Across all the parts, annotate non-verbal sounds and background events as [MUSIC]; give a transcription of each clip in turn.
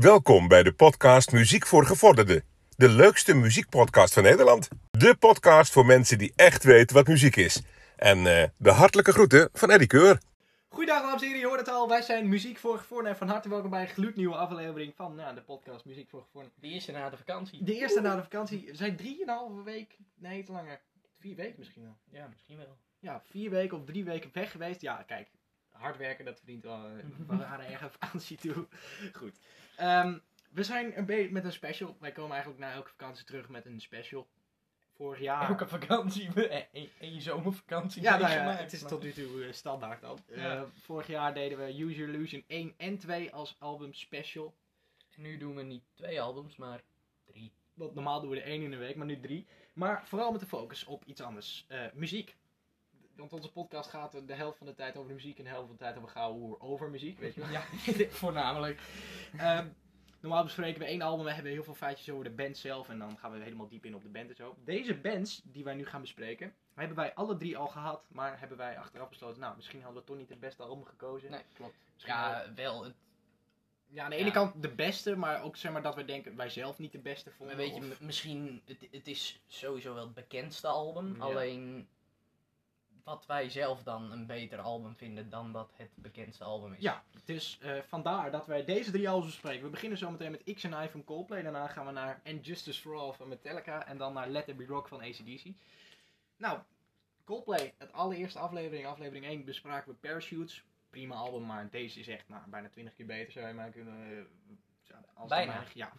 Welkom bij de podcast Muziek voor Gevorderden. De leukste muziekpodcast van Nederland. De podcast voor mensen die echt weten wat muziek is. En eh, de hartelijke groeten van Eddie Keur. Goedendag dames en heren, je hoort het al. Wij zijn Muziek voor Gevorderden en van harte welkom bij een gloednieuwe aflevering van ja, de podcast Muziek voor Gevorderden. De eerste na de vakantie. De eerste na de vakantie. We zijn drieënhalve week, nee te langer, vier weken misschien wel. Ja, misschien wel. Ja, vier weken of drie weken weg geweest. Ja, kijk, hard werken, dat verdient wel. eh, We waren erg aan vakantie toe. Goed. Ehm, we zijn een beetje met een special. Wij komen eigenlijk na elke vakantie terug met een special. Vorig jaar. Elke vakantie en, en je zomervakantie. Ja, nou ja, het is maar- tot nu toe eh, standaard dan. Ja. Eh, vorig jaar deden we Use Your Illusion 1 en 2 als album special. En nu doen we niet twee albums, maar drie. Want normaal doen we er één in de week, maar nu drie. Maar vooral met de focus op iets anders. Eh, muziek. Want onze podcast gaat de helft van de tijd over de muziek en de helft van de tijd over gouden hoer over muziek, weet je wel. Ja, [LAUGHS] voornamelijk. Ehm, normaal bespreken we één album, we hebben heel veel feitjes over de band zelf en dan gaan we helemaal diep in op de band en zo. Deze bands die wij nu gaan bespreken, hebben wij alle drie al gehad, maar hebben wij achteraf besloten, nou misschien hadden we toch niet het beste album gekozen. Nee, klopt. Misschien Ja, wel. Het, Ja, aan de Ja. ene kant de beste, maar ook zeg maar dat we denken wij zelf niet de beste vonden. weet je, of- misschien, het, het is sowieso wel het bekendste album. Ja. Alleen wat wij zelf dan een beter album vinden dan dat het bekendste album is. Ja, dus eh, vandaar dat wij deze drie albums bespreken. We beginnen zo meteen met X and I van Coldplay. Daarna gaan we naar And Justice for All van Metallica. En dan naar Let It Be Rock van ACDC. Nou, Coldplay, het allereerste aflevering, aflevering 1, bespraken we Parachutes. Prima album, maar deze is echt nou, bijna 20 keer beter zou je maar kunnen... als Bijna. Ja. [LAUGHS]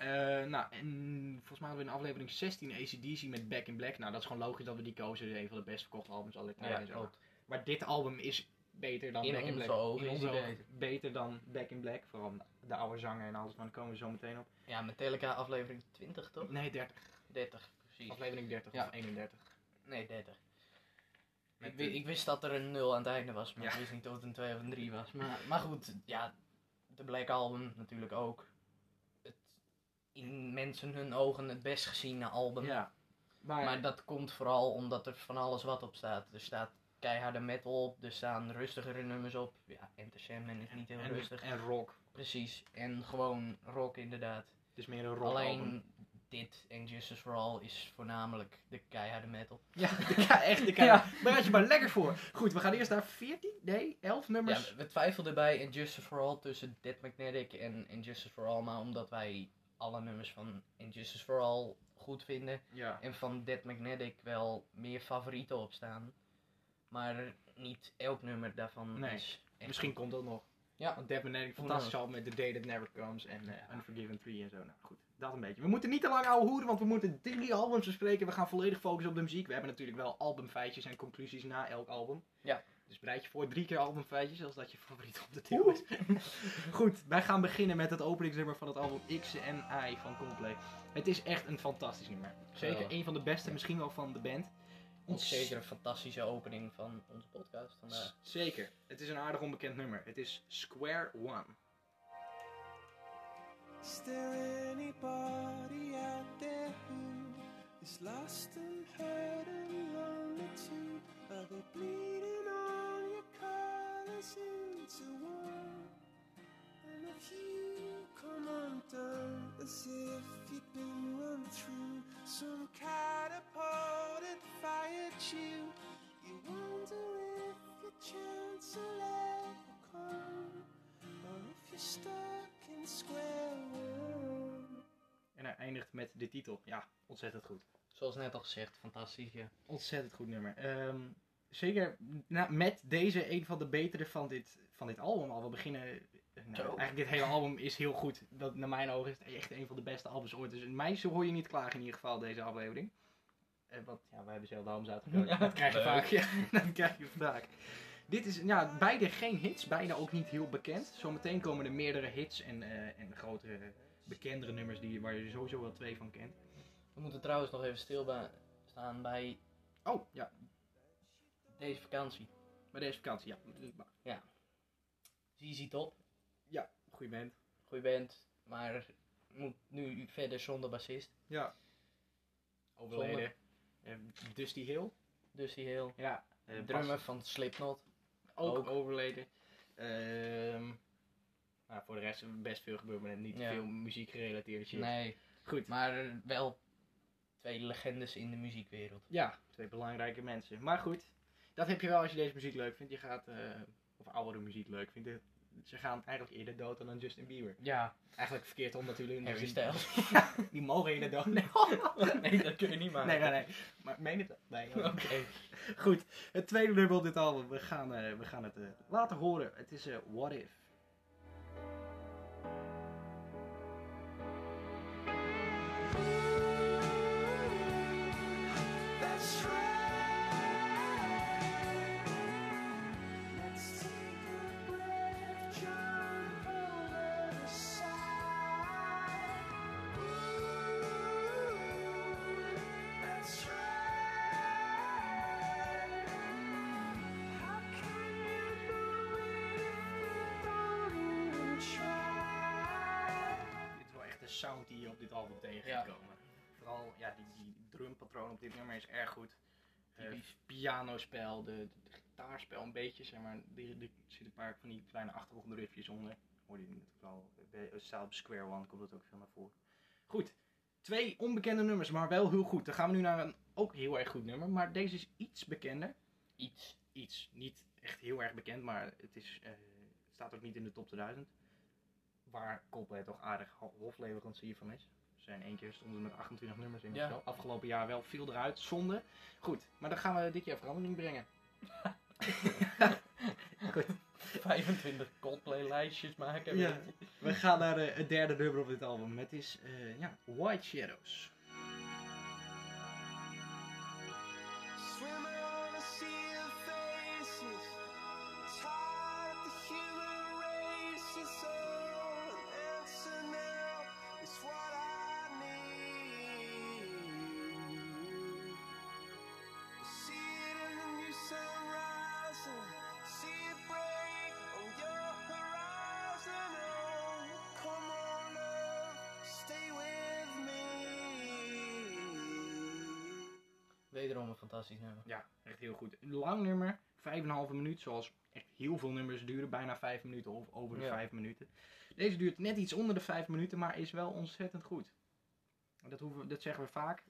Eh, nou, en volgens mij hadden we in aflevering 16 ACDC met Back in Black. Nou, dat is gewoon logisch dat we die kozen. Een van de best verkochte albums aller tijden. ja. Maar dit album is beter dan In Back in Black. ogen in onze ogen beter dan Back in Black. Vooral de oude zanger en alles, maar daar komen we zo meteen op. Ja, Metallica aflevering 20 toch? Nee, 30. 30, precies. Aflevering 30 Ja. of 31. Nee, 30. Met Ik, wist dat er een 0 aan het einde was, maar Ja. ik wist niet of het een 2 of een 3 was. Maar, maar goed, ja, de Black Album natuurlijk ook. Het, in mensen hun ogen het best geziene album. Ja. Maar, Maar dat komt vooral omdat er van alles wat op staat. Er staat keiharde metal op, er staan rustigere nummers op. Ja, Enter Sandman is niet heel en, rustig. en rock. Precies, en gewoon rock inderdaad. Het is meer een rock Alleen album. Dit en Justice for All is voornamelijk de keiharde metal. Ja, de echt de [LAUGHS] ja. Daar had je maar lekker voor. Goed, we gaan eerst naar 14? Nee, 11 Ja, nummers. we- we twijfelden bij Injustice for All tussen Dead Magnetic en Injustice for All, maar omdat wij alle nummers van Injustice for All goed vinden Ja. en van Dead Magnetic wel meer favorieten op staan, maar niet elk nummer daarvan Nee, is echt Misschien goed. komt dat nog. Ja. Want Dead Magnetic, fantastisch album met The Day That Never Comes en eh, Unforgiven 3 en zo. Nou goed, dat een beetje. We moeten niet te lang ouwe hoeren, want we moeten drie albums bespreken. We gaan volledig focussen op de muziek. We hebben natuurlijk wel albumfeitjes en conclusies na elk album. Ja. Dus bereid je voor drie keer albumfeitjes, als dat je favoriet op de titel is. [LAUGHS] goed, wij gaan beginnen met het openingsnummer van het album X en I van Coldplay. Het is echt een fantastisch nummer. Zeker een van de beste, misschien wel van de band. Ook Ons- zeker een fantastische opening van onze podcast vandaag. Zeker. Het is een aardig onbekend nummer. Het is Square One. Is there anybody out there who is lost and hurt and lonely too? Are they bleeding all your colors into one? And if you come undone as if you'd been run through some catapult that fired you, you wonder if your chance will ever come. Or if you're stuck in square one. En hij eindigt met de titel. Ja, ontzettend goed. Zoals net al gezegd, fantastisch. Ja. Ontzettend goed nummer. Ehm, zeker na- met deze een van de betere van dit, van dit album al. We beginnen... Nou, eigenlijk dit hele album is heel goed. Dat, naar mijn ogen is het echt een van de beste albums ooit. Dus mij zo hoor je niet klagen in ieder geval deze aflevering. Eh, want ja, wij hebben zelf albums uitgekozen. Ja, dat krijg je vaak. [LAUGHS] Ja, dat krijg je vaak. Dit is ja, beide geen hits, beide ook niet heel bekend. Zometeen komen er meerdere hits en, eh, en grotere, bekendere nummers die, waar je sowieso wel twee van kent. We moeten trouwens nog even stilstaan bij Oh, ja, deze vakantie. bij deze vakantie, ja. ZZ Top, Goeie band. goeie band, maar moet nu verder zonder bassist. Ja. Overleden. Eh, Dusty Hill. Dusty Hill, Ja. Eh, drummer Bas- van Slipknot. ook, ook. overleden. Ehm, Nou, voor de rest is best veel gebeurd, maar niet Ja. veel muziek gerelateerde shit. Nee, Goed. maar wel twee legendes in de muziekwereld. Ja, twee belangrijke mensen. Maar goed, dat heb je wel als je deze muziek leuk vindt. Je gaat, eh, of oudere muziek leuk vindt. Ze gaan eigenlijk eerder dood dan een Justin Bieber. Ja, Eigenlijk verkeerd om natuurlijk. Harry Styles. Ja, [LAUGHS] die mogen eerder dood. Nee, [LAUGHS] nee, dat kun je niet maken. nee, nee. nee. Maar meen het? Nee. Oké. Goed, het tweede nummer op dit album. We gaan, eh, we gaan het eh, laten horen. Het is eh, What If. Op dit nummer is erg goed. Eh, Typisch. pianospel, de, de, gitaarspel een beetje, zeg maar. Er zitten een paar van die kleine achtergrondriffjes onder. Hoor je natuurlijk wel. Bij South Square One komt dat ook veel naar voren. Goed. Twee onbekende nummers, maar wel heel goed. Dan gaan we nu naar een ook heel erg goed nummer. Maar deze is iets bekender. Iets. Iets. Niet echt heel erg bekend, maar het is, eh, staat ook niet in de top 2000. Waar Coldplay toch aardig ho- hofleverancier van is. Zijn één keer stonden met 28 nummers in. of Ja. zo. Afgelopen jaar wel viel eruit. Zonde. Goed, maar dan gaan we dit jaar verandering brengen. [LAUGHS] Goed. 25 Coldplay lijstjes maken. Ja. We gaan naar de, het derde nummer op dit album. Het is eh, ja, White Shadows. Wederom een fantastisch nummer. Ja, echt heel goed. Een lang nummer, 5,5 minuut, zoals echt heel veel nummers duren. Bijna 5 minuten of over de Ja. 5 minuten. Deze duurt net iets onder de 5 minuten, maar is wel ontzettend goed. Dat, hoeven, dat zeggen we vaak.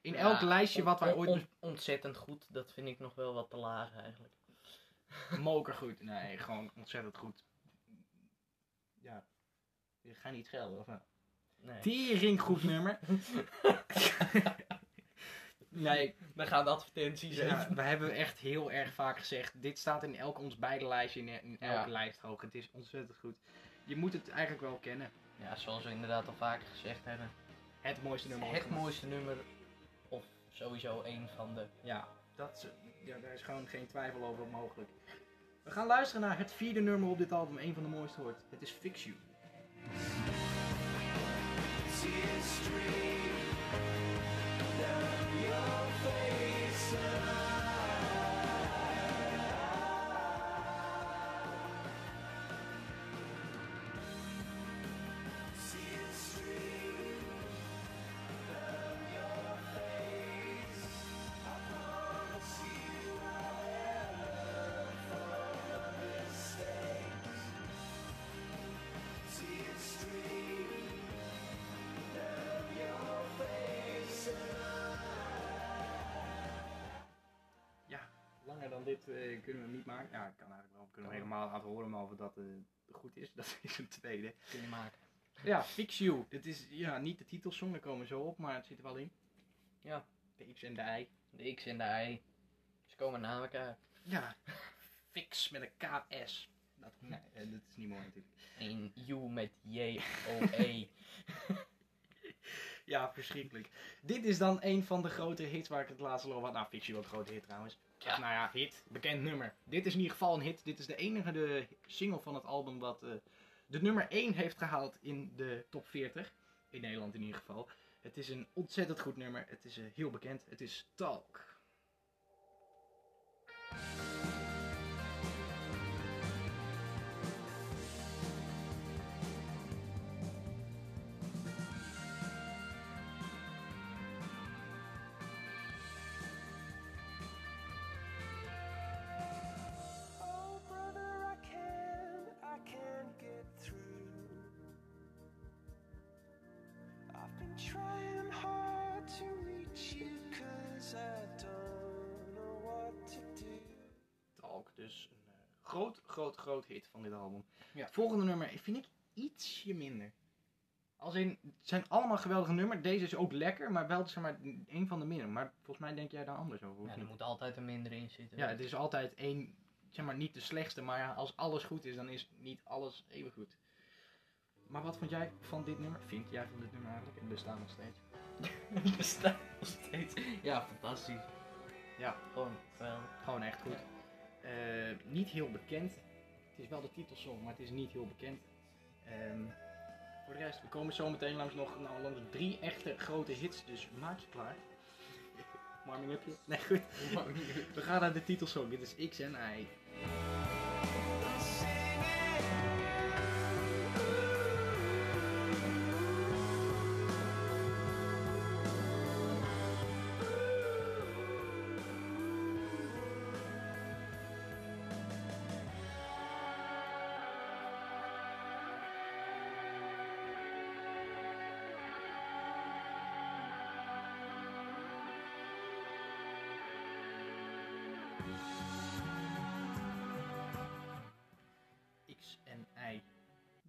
In Ja, elk lijstje wat wij ooit on- ontzettend goed, dat vind ik nog wel wat te laag eigenlijk. [LAUGHS] Moker goed. Nee, gewoon ontzettend goed. Ja. Je gaat niet schelden, of nou? Nee. Tering goed nummer. [LAUGHS] nee, Dan gaan de advertenties ja, we hebben echt heel erg vaak gezegd. Dit staat in elk ons beide lijstje, in, in elke Ja. lijst hoog. Het is ontzettend goed. Je moet het eigenlijk wel kennen. Ja, zoals we inderdaad al vaker gezegd hebben. Het mooiste nummer. Het mooiste nummer, of sowieso een van de. Ja, dat ja, daar is gewoon geen twijfel over mogelijk. We gaan luisteren naar het vierde nummer op dit album. Een van de mooiste hoort. Het is Fix You. Dit eh, kunnen we hem niet maken. Ja, ik kan eigenlijk wel. We kunnen hem helemaal laten horen, maar of dat eh, goed is, [LAUGHS] dat is een tweede. Kun je maken. Ja, Fix You. Dit is ja, niet de titelsong, daar komen we zo op, maar het zit er wel in. Ja. De X en de Y. De X en de Y. Ze komen na elkaar. Ja, [LAUGHS] Fix met een KS. Dat, nee, eh, dat is niet mooi natuurlijk. Een U met J-O-E. [LAUGHS] Ja, verschrikkelijk. Dit is dan een van de grote hits waar ik het laatst al over had. Nou, You ook een grote hit trouwens. Ja. Nou ja, hit. Bekend nummer. Dit is in ieder geval een hit. Dit is de enige de single van het album wat eh, de nummer 1 heeft gehaald in de top 40. In Nederland in ieder geval. Het is een ontzettend goed nummer. Het is eh, heel bekend. Het is Talk. Groot, hit van dit album. Ja. Het volgende nummer vind ik ietsje minder. Als in, het zijn allemaal geweldige nummers. Deze is ook lekker, maar wel zeg maar, een van de minder. Maar volgens mij denk jij daar anders over. Ja, er moet altijd een minder in zitten. Ja, het is altijd één, zeg maar niet de slechtste, maar ja, als alles goed is, dan is niet alles even goed. Maar wat vond jij van dit nummer? Vind jij van dit nummer eigenlijk? Het bestaat nog steeds. [LAUGHS] Het bestaat nog steeds. Ja, fantastisch. Ja. Gewoon. Gewoon echt goed. Eh, niet heel bekend. Het is wel de titelsong, maar het is niet heel bekend. Ehm, voor de rest, we komen zo meteen langs nog nou, langs drie echte grote hits, dus maak je klaar. [LAUGHS] Warming upje? Nee, goed. We gaan naar de titelsong. Dit is X en Y.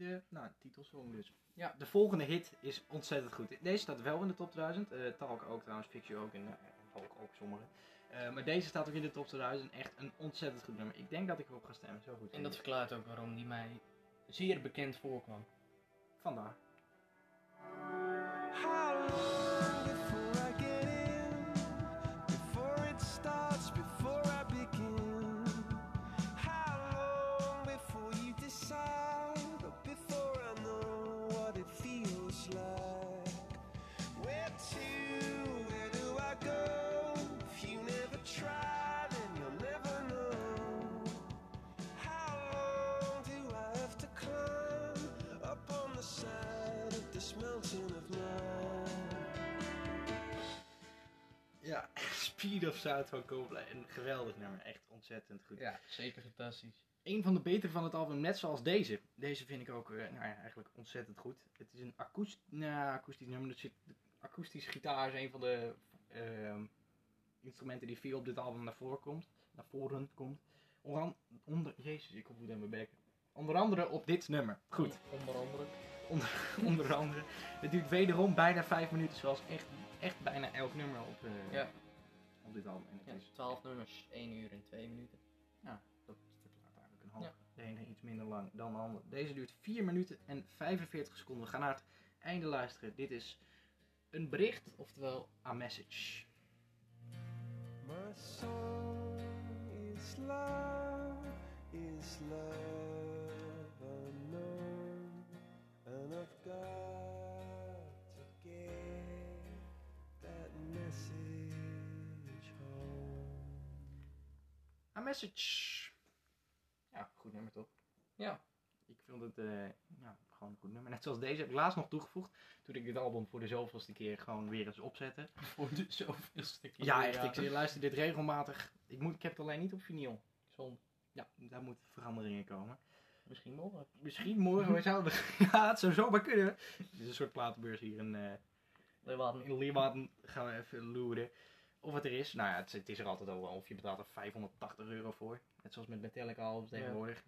De nou, titelsong dus. Ja, de volgende hit is ontzettend goed. Deze staat wel in de top 1000. eh Talk ook trouwens, Picture ook en uh, ook, ook sommige. Eh, maar deze staat ook in de top 2000. Echt een ontzettend goed nummer. Ik denk dat ik erop ga stemmen. Zo goed. En dat verklaart ook waarom die mij zeer bekend voorkwam. Vandaar. Speed of Sound van Coldplay. Een geweldig nummer. Echt ontzettend goed. Ja, zeker fantastisch. Een van de betere van het album, net zoals deze. Deze vind ik ook eh, nou ja, eigenlijk ontzettend goed. Het is een akoest, nou, akoestisch nummer. Er zit, akoestisch gitaar is een van de ehm, instrumenten die veel op dit album naar voren komt. Naar voren komt. Onder, onder Jezus, ik kom goed aan mijn bek. Onder andere op dit nummer. Goed. Onder andere. Onder, [LAUGHS] onder andere. Het duurt wederom bijna vijf minuten, zoals echt, echt bijna elk nummer op, eh, Ja. Op dit album. En het Ja, is 12 nummers, 1 uur en 2 minuten. dat verklaart eigenlijk een half. Ja. De ene iets minder lang dan de andere. Deze duurt 4 minuten en 45 seconden. We gaan naar het einde luisteren. Dit is een bericht, oftewel a message. My song is love, is love A message. Ja, goed nummer toch? Ja. Ik vind het eh, ja, gewoon een goed nummer. Net zoals deze heb ik laatst nog toegevoegd. Toen ik dit album voor de zoveelste keer gewoon weer eens opzette. [LAUGHS] Voor de zoveelste keer. Ja, echt. Ik luister dit regelmatig. Ik, moet, ik heb het alleen niet op vinyl. Zonde. Ja, daar moeten veranderingen komen. Misschien morgen. Misschien morgen, we zouden... [LAUGHS] ja, het zou zomaar kunnen. Het is een soort platenbeurs hier in, eh Leeuwarden. in Leeuwarden. Gaan we even loeren. Of het er is. Nou ja, het, het is er altijd al. Of je betaalt er 580 euro voor. Net zoals met Metallica al tegenwoordig.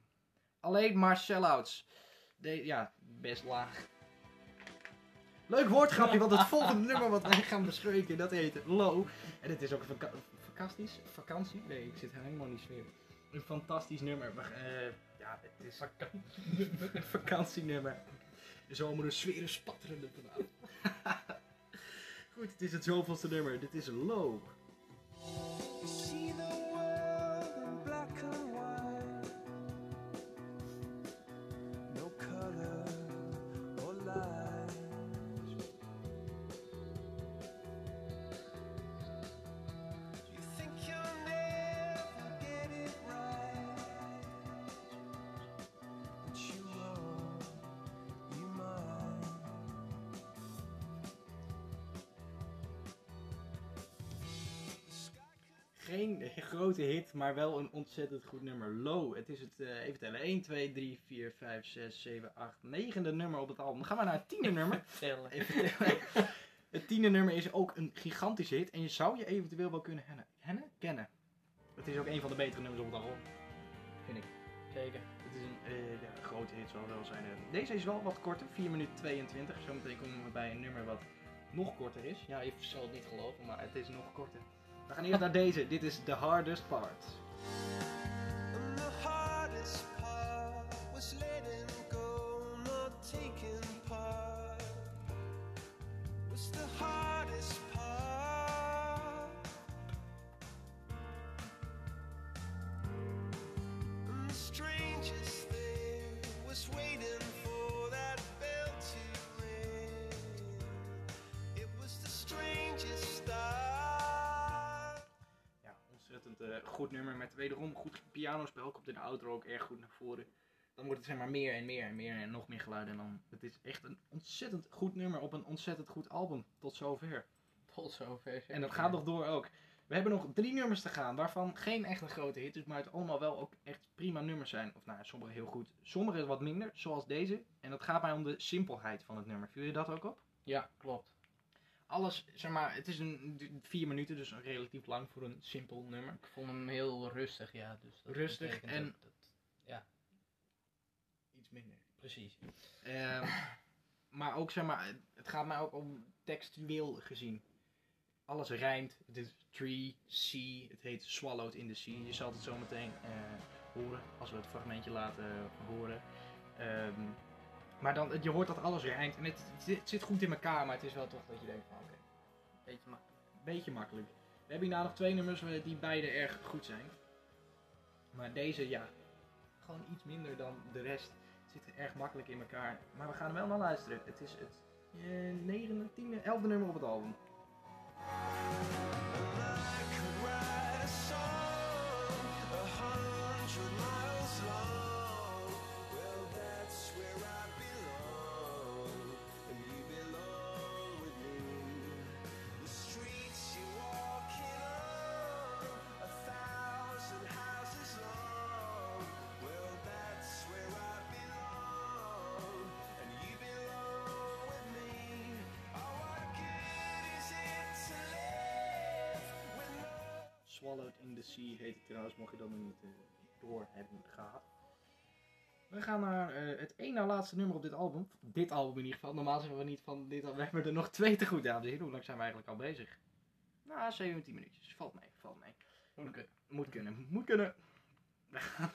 Alleen maar sell-outs. De, ja, best laag. Leuk woordgrapje, want het volgende nummer wat wij gaan bespreken, dat heet Low. En het is ook een vakanties, vakantie. Nee, ik zit helemaal niet sfeer. Een fantastisch nummer. Maar, eh, ja, het is [LAUGHS] een vakantienummer. Zomer een sfeer spatterende vanavond. [LAUGHS] Het is het zoveelste nummer. Dit is see the in black grote hit, maar wel een ontzettend goed nummer. Low. Het is het, eh, even tellen. 1, 2, 3, 4, 5, 6, 7, 8, negende nummer op het album. Dan gaan we naar het tiende [LAUGHS] nummer. Tellen. Even tellen. Het tiende nummer is ook een gigantische hit. En je zou je eventueel wel kunnen hennen, hennen? kennen. Het is ook een van de betere nummers op het album. vind ik. Zeker. Het is een eh, ja, grote hit, zal wel zijn. Eh, Deze is wel wat korter, 4 minuten 22. Zometeen komen we bij een nummer wat nog korter is. Ja, je zal het niet geloven, maar het is nog korter. We gaan eerst naar deze. Dit is The Hardest Part. And the hardest part was goed nummer met wederom goed pianospel. Komt in de outro ook erg goed naar voren. Dan wordt het zeg maar meer en meer en meer en nog meer geluiden. En dan, het is echt een ontzettend goed nummer op een ontzettend goed album. Tot zover. Tot zover. En dat gaat nog door ook. We hebben nog drie nummers te gaan, waarvan geen echt een grote hit is, maar het allemaal wel ook echt prima nummers zijn. Of nou, sommige heel goed, sommige wat minder, zoals deze. En het gaat mij om de simpelheid van het nummer. Viel je dat ook op? Ja, klopt. Alles, zeg maar, het is een vier minuten, dus relatief lang voor een simpel nummer. Ik vond hem heel rustig, ja. Dus dat Rustig en- dat- Iets minder. precies. Ehm, [LAUGHS] maar ook, zeg maar, het gaat mij ook om textueel gezien. Alles rijmt. Het is tree, sea. Het heet Swallowed in the Sea. Je zal het zo meteen eh, horen als we het fragmentje laten horen. Ehm, maar dan, je hoort dat alles rijmt. En het, het zit- goed in elkaar, maar het is wel toch dat je denkt van oké, Beetje makkelijk. beetje makkelijk. We hebben hierna nog twee nummers eh, die beide erg goed zijn. Maar deze, ja, gewoon iets minder dan de rest. Het zit erg makkelijk in elkaar. Maar we gaan er wel naar luisteren. Het is het eh, negende, tiende, elfde nummer op het album. Write a song a hundred miles long. Swallowed in the Sea heet het trouwens, mocht je dat nog niet eh, door hebben gehad. We gaan naar eh, het één na laatste nummer op dit album. Dit album in ieder geval. Normaal zeggen we niet van dit album. We hebben er nog twee te goed, dames en heren. Hoe lang zijn we eigenlijk al bezig? Nou, 17 minuutjes. Valt mee, valt mee. Moet kunnen. Moet kunnen, moet kunnen. Wij [LAUGHS] gaan,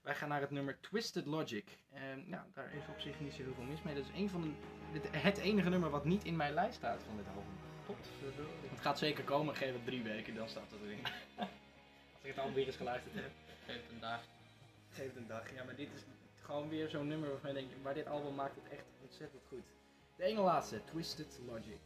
Wij gaan naar het nummer Twisted Logic. En nou, daar is op zich niet zo heel veel mis mee. Dat is een van de, het enige nummer wat niet in mijn lijst staat van dit album. Het gaat zeker komen, geef het drie weken, dan staat het erin. [LAUGHS] Als ik het album weer eens geluisterd heb. Geef het een dag. Geef het een dag. Ja, maar dit is gewoon weer zo'n nummer waarvan je denkt, maar dit album maakt het echt ontzettend goed. De ene laatste, Twisted Logic.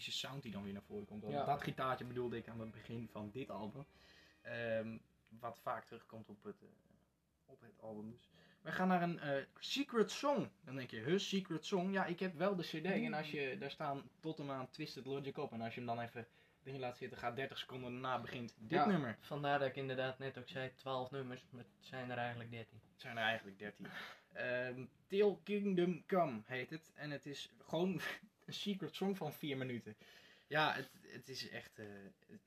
Typische sound die dan weer naar voren komt. Ja. Dat gitaartje bedoelde ik aan het begin van dit album. Ehm, wat vaak terugkomt op het, eh, op het album. Dus. We gaan naar een eh, secret song. Dan denk je, huh, secret song? Ja, ik heb wel de cd. En als je, daar staan tot en aan Twisted Logic op. En als je hem dan even erin laat zitten, gaat 30 seconden daarna begint dit Ja. nummer. Vandaar dat ik inderdaad net ook zei 12 nummers, maar het zijn er eigenlijk 13. Het zijn er eigenlijk 13. Ehm Till Kingdom Come heet het. En het is gewoon een secret song van 4 minuten. Ja, het, het is echt eh,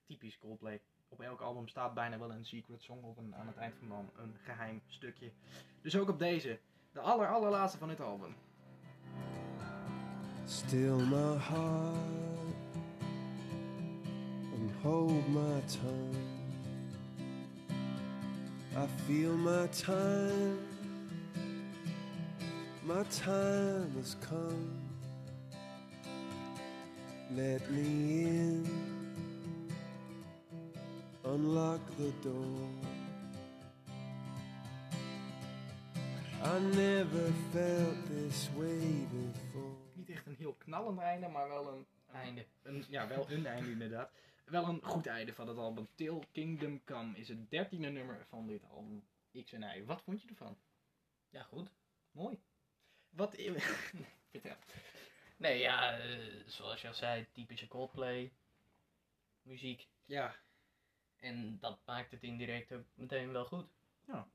typisch Coldplay. Op elk album staat bijna wel een secret song of een, aan het eind van dan een geheim stukje. Dus ook op deze. De aller allerlaatste van dit album. Still my heart and hold my tongue. I feel my time, my time has come. Let me in, unlock the door. I never felt this way before. Niet echt een heel knallend einde, maar wel een, Einde. Een, ja, wel een einde inderdaad. Wel een goed einde van het album. Till Kingdom Come is het dertiende nummer van dit album. X en Y. Wat vond je ervan? Ja, goed. Mooi. Wat... [LAUGHS] Vertel. Nee, ja, eh, zoals je al zei, typische Coldplay. Muziek. Ja, En dat maakt het indirect ook meteen wel goed.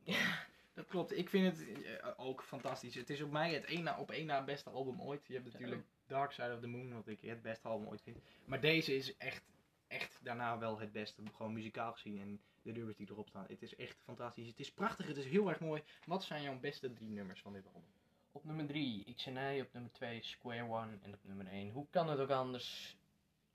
[LAUGHS] dat klopt. Ik vind het eh, ook fantastisch. Het is op mij het één na, op één na beste album ooit. Je hebt natuurlijk Dark Side of the Moon, wat ik het beste album ooit vind. Maar deze is echt, echt daarna wel het beste. Gewoon muzikaal gezien en de nummers die erop staan. Het is echt fantastisch. Het is prachtig, het is heel erg mooi. Wat zijn jouw beste drie nummers van dit album? Op nummer 3 XNI, op nummer 2 Square One en op nummer 1, hoe kan het ook anders?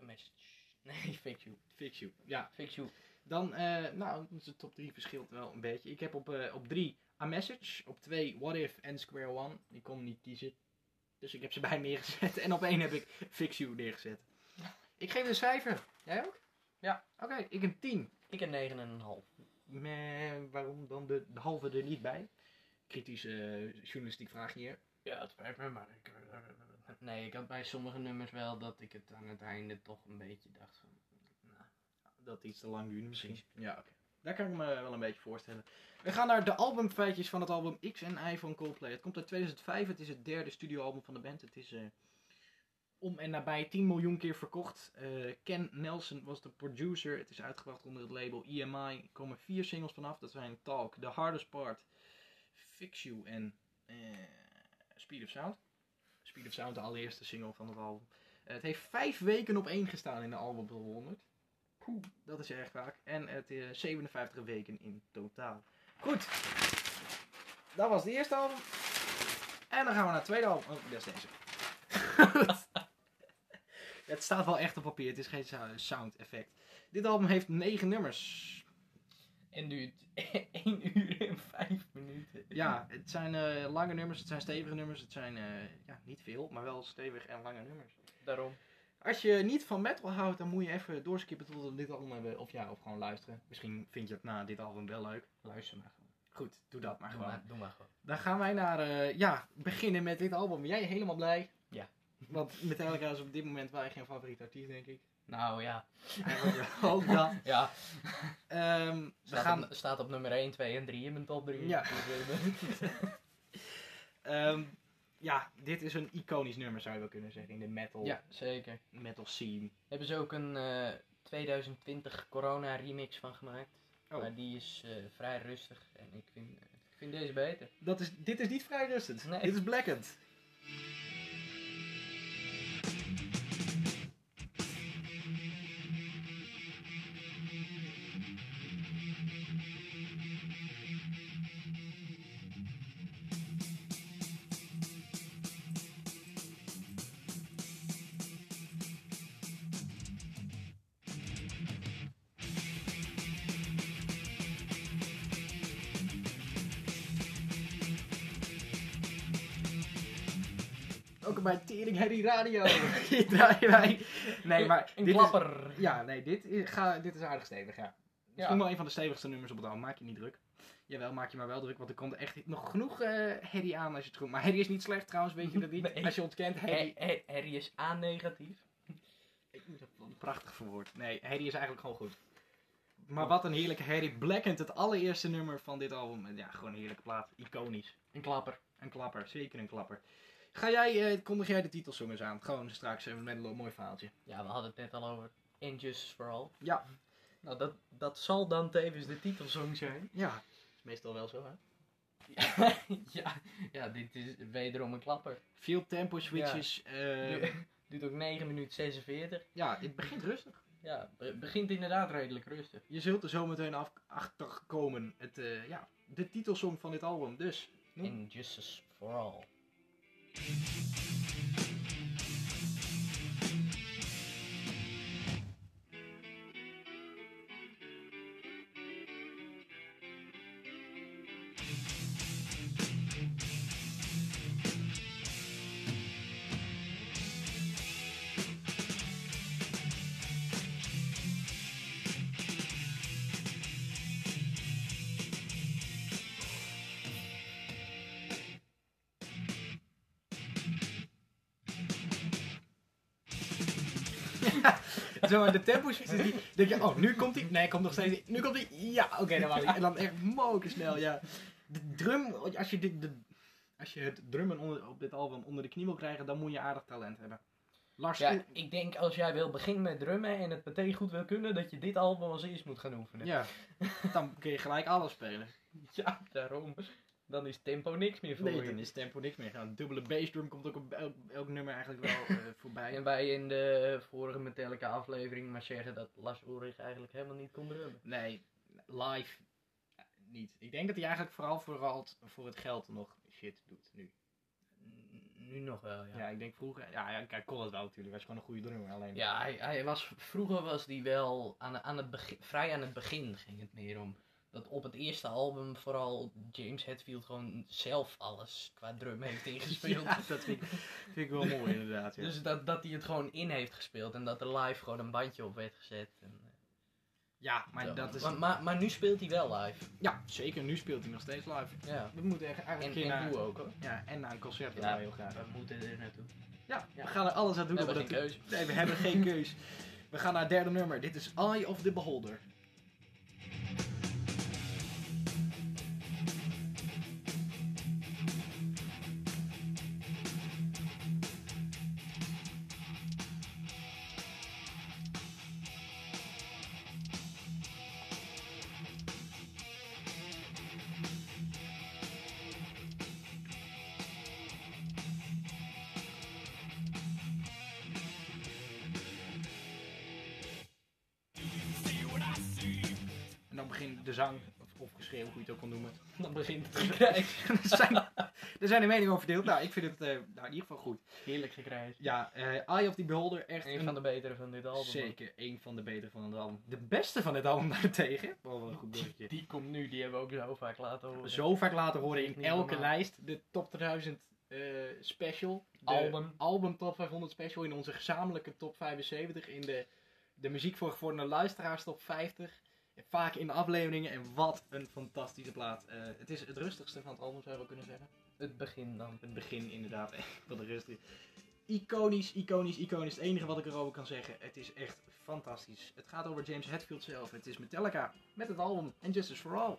A message. [LAUGHS] Nee, Fix You. Fix You. Ja, Fix You. Dan, eh, nou, de top 3 verschilt wel een beetje. Ik heb op, eh, op 3 A Message, op 2 What If en Square One. Ik kon niet kiezen. Dus ik heb ze [LAUGHS] bij neergezet. En op 1 heb ik Fix You neergezet. Ik geef een cijfer. Jij ook? Ja. Oké, ik een 10. Ik een 9,5. Meh, waarom dan de, de halve er niet bij? Kritische journalistiek vraag hier. Ja, het spijt me, maar ik... eh, Nee, ik had bij sommige nummers wel dat ik het aan het einde toch een beetje dacht van... Nou, Dat iets te lang duurde misschien. Ja, oké. Daar kan ik me wel een beetje voorstellen. We gaan naar de albumfeitjes van het album X en Y van Coldplay. Het komt uit 2005. Het is het derde studioalbum van de band. Het is eh, om en nabij 10 miljoen keer verkocht. Eh, Ken Nelson was de producer. Het is uitgebracht onder het label EMI. Er komen vier singles vanaf. Dat zijn Talk, The Hardest Part, Fix You en eh, Speed of Sound. Speed of Sound, de allereerste single van het album. Eh, het heeft vijf weken op één gestaan in de album 100. Poeh, dat is erg vaak. En het is 57 weken in totaal. Goed. Dat was het eerste album. En dan gaan we naar het tweede album. Oh, dat is deze. [LAUGHS] Het staat wel echt op papier. Het is geen sou- sound effect. Dit album heeft negen nummers. en duurt [LAUGHS] 1 uur 5 [LAUGHS] minuten. Ja, het zijn eh, lange nummers. Het zijn stevige nummers. Het zijn eh, ja, niet veel, maar wel stevig en lange nummers. Daarom. Als je niet van metal houdt, dan moet je even doorskippen tot we dit album hebben. Of ja, of gewoon luisteren. Misschien vind je het na dit album wel leuk. Luister maar gewoon. Goed, doe dat maar Doe gewoon. maar, doe maar gewoon. Dan gaan wij naar, eh, ja, beginnen met dit album. Ben jij helemaal blij? Ja. Want Metallica is op dit moment wel geen favoriet artiest, denk ik. Nou ja. Eigenlijk [LAUGHS] ook dat. Ja, Ehm, we gaan, op, staat op nummer 1, 2 en 3 in mijn top 3. Ja. [LAUGHS] ehm, ja, dit is een iconisch nummer, zou je wel kunnen zeggen, in de metal, ja, zeker. metal scene. Hebben ze ook een eh, 2020 corona remix van gemaakt. Oh. Maar die is eh, vrij rustig en ik vind, ik vind deze beter. Dat is, dit is niet vrij rustend. Nee. Dit is Blackened. Ook bij Tering Harry Radio. [LAUGHS] Hier draaien wij. Nee, maar Een dit klapper. Is, ja, nee, dit is, ga, dit is aardig stevig, ja. Misschien wel een van de stevigste nummers op het album. Maak je niet druk. Jawel, maak je maar wel druk, want er komt echt nog genoeg eh Harry aan als je het goed... Maar Harry is niet slecht trouwens, weet je dat niet? Nee. Als je ontkent, Harry is A-negatief. Ik moet dat prachtig verwoord. Nee, Harry is eigenlijk gewoon goed. Maar wat een heerlijke Harry Blackend, het allereerste nummer van dit album. Ja, gewoon een heerlijke plaat. Iconisch. Een klapper. Een klapper, zeker een klapper. Ga jij, eh, kondig jij de titelsongs aan? Gewoon straks even met een mooi verhaaltje. Ja, we hadden het net al over Injustice for All. Ja. Nou, dat, dat zal dan tevens de titelsong zijn. Ja, is meestal wel zo hè. [LAUGHS] ja, ja, dit is wederom een klapper. Veel tempo switches. eh, Du- [LAUGHS] Duurt ook 9 minuten 46. ja, het begint rustig. Ja, be- begint inderdaad redelijk rustig. Je zult er zo meteen af, achter komen. Het, eh, ja, de titelsong van dit album. Dus, noem. Injustice for All. Amen. Zo aan de tempo switches. Die, denk je, oh, nu komt hij. Nee, komt nog steeds. niet. Nu komt hij. Ja, oké, dan was ik. En dan echt moken snel, ja. De drum, als je dit, de, als je het drummen onder, op dit album onder de knie wil krijgen, dan moet je aardig talent hebben. Lars, Ja, ik denk als jij wil beginnen met drummen en het meteen goed wil kunnen, dat je dit album als eerst moet gaan oefenen. ja, dan kun je gelijk alles spelen. [LAUGHS] Ja, daarom. Dan is tempo niks meer voor Nee, je. dan is tempo niks meer. Een dubbele bassdrum komt ook op elk, elk nummer eigenlijk wel eh, [LAUGHS] voorbij. En wij in de vorige Metallica aflevering maar zeggen dat Lars Ulrich eigenlijk helemaal niet kon drummen. Nee, live eh, niet. Ik denk dat hij eigenlijk vooral, vooral voor het geld nog shit doet nu. Nu nog wel, ja. Ja, ik denk vroeger... Ja, ja kijk, kon het wel natuurlijk. Hij was gewoon een goede drummer. Alleen... Ja, hij, hij was, vroeger was hij wel aan, aan het begin, vrij aan het begin ging het meer om. Dat op het eerste album vooral James Hetfield gewoon zelf alles qua drum heeft ingespeeld. [LAUGHS] Ja, dat vind ik, vind ik wel mooi inderdaad. Ja. Dus dat, dat hij het gewoon in heeft gespeeld en dat er live gewoon een bandje op werd gezet. En, eh, ja, maar zo. dat is... maar, maar, maar nu speelt hij wel live. Ja, zeker. Nu speelt hij nog steeds live. Ja. We moeten echt eigenlijk En, een keer en naar... ook hoor. Ja, en naar een concert. Ja, wij heel graag. we moeten er naartoe. Ja, Ja. we gaan er alles aan doen. We hebben dat geen keus. Nee, we hebben geen keus. We gaan naar het derde nummer. Dit is Eye of the Beholder. Er zijn de meningen over verdeeld. Nou, ik vind het eh, nou, in ieder geval goed. Heerlijk gekrijs. Ja, eh Eye of the Beholder, echt Een een, van de betere van dit album. zeker een van de betere van het album. De beste van het album [LAUGHS] daartegen. Wel wel een goed bruggetje. Die komt nu, die hebben we ook zo vaak laten horen. Zo vaak laten horen in elke normaal. lijst. De top 2000 eh, special. De Album. Album top 500 special in onze gezamenlijke top 75. In de, de muziek voor gevorderde luisteraars top 50. Vaak in de afleveringen. En wat een fantastische plaat. Het is het rustigste van het album zou je wel kunnen zeggen. Het begin dan. Het begin inderdaad [LAUGHS] van de rustig. Iconisch, iconisch, iconisch. Het enige wat ik erover kan zeggen. Het is echt fantastisch. Het gaat over James Hetfield zelf. Het is Metallica met het album And Justice for All.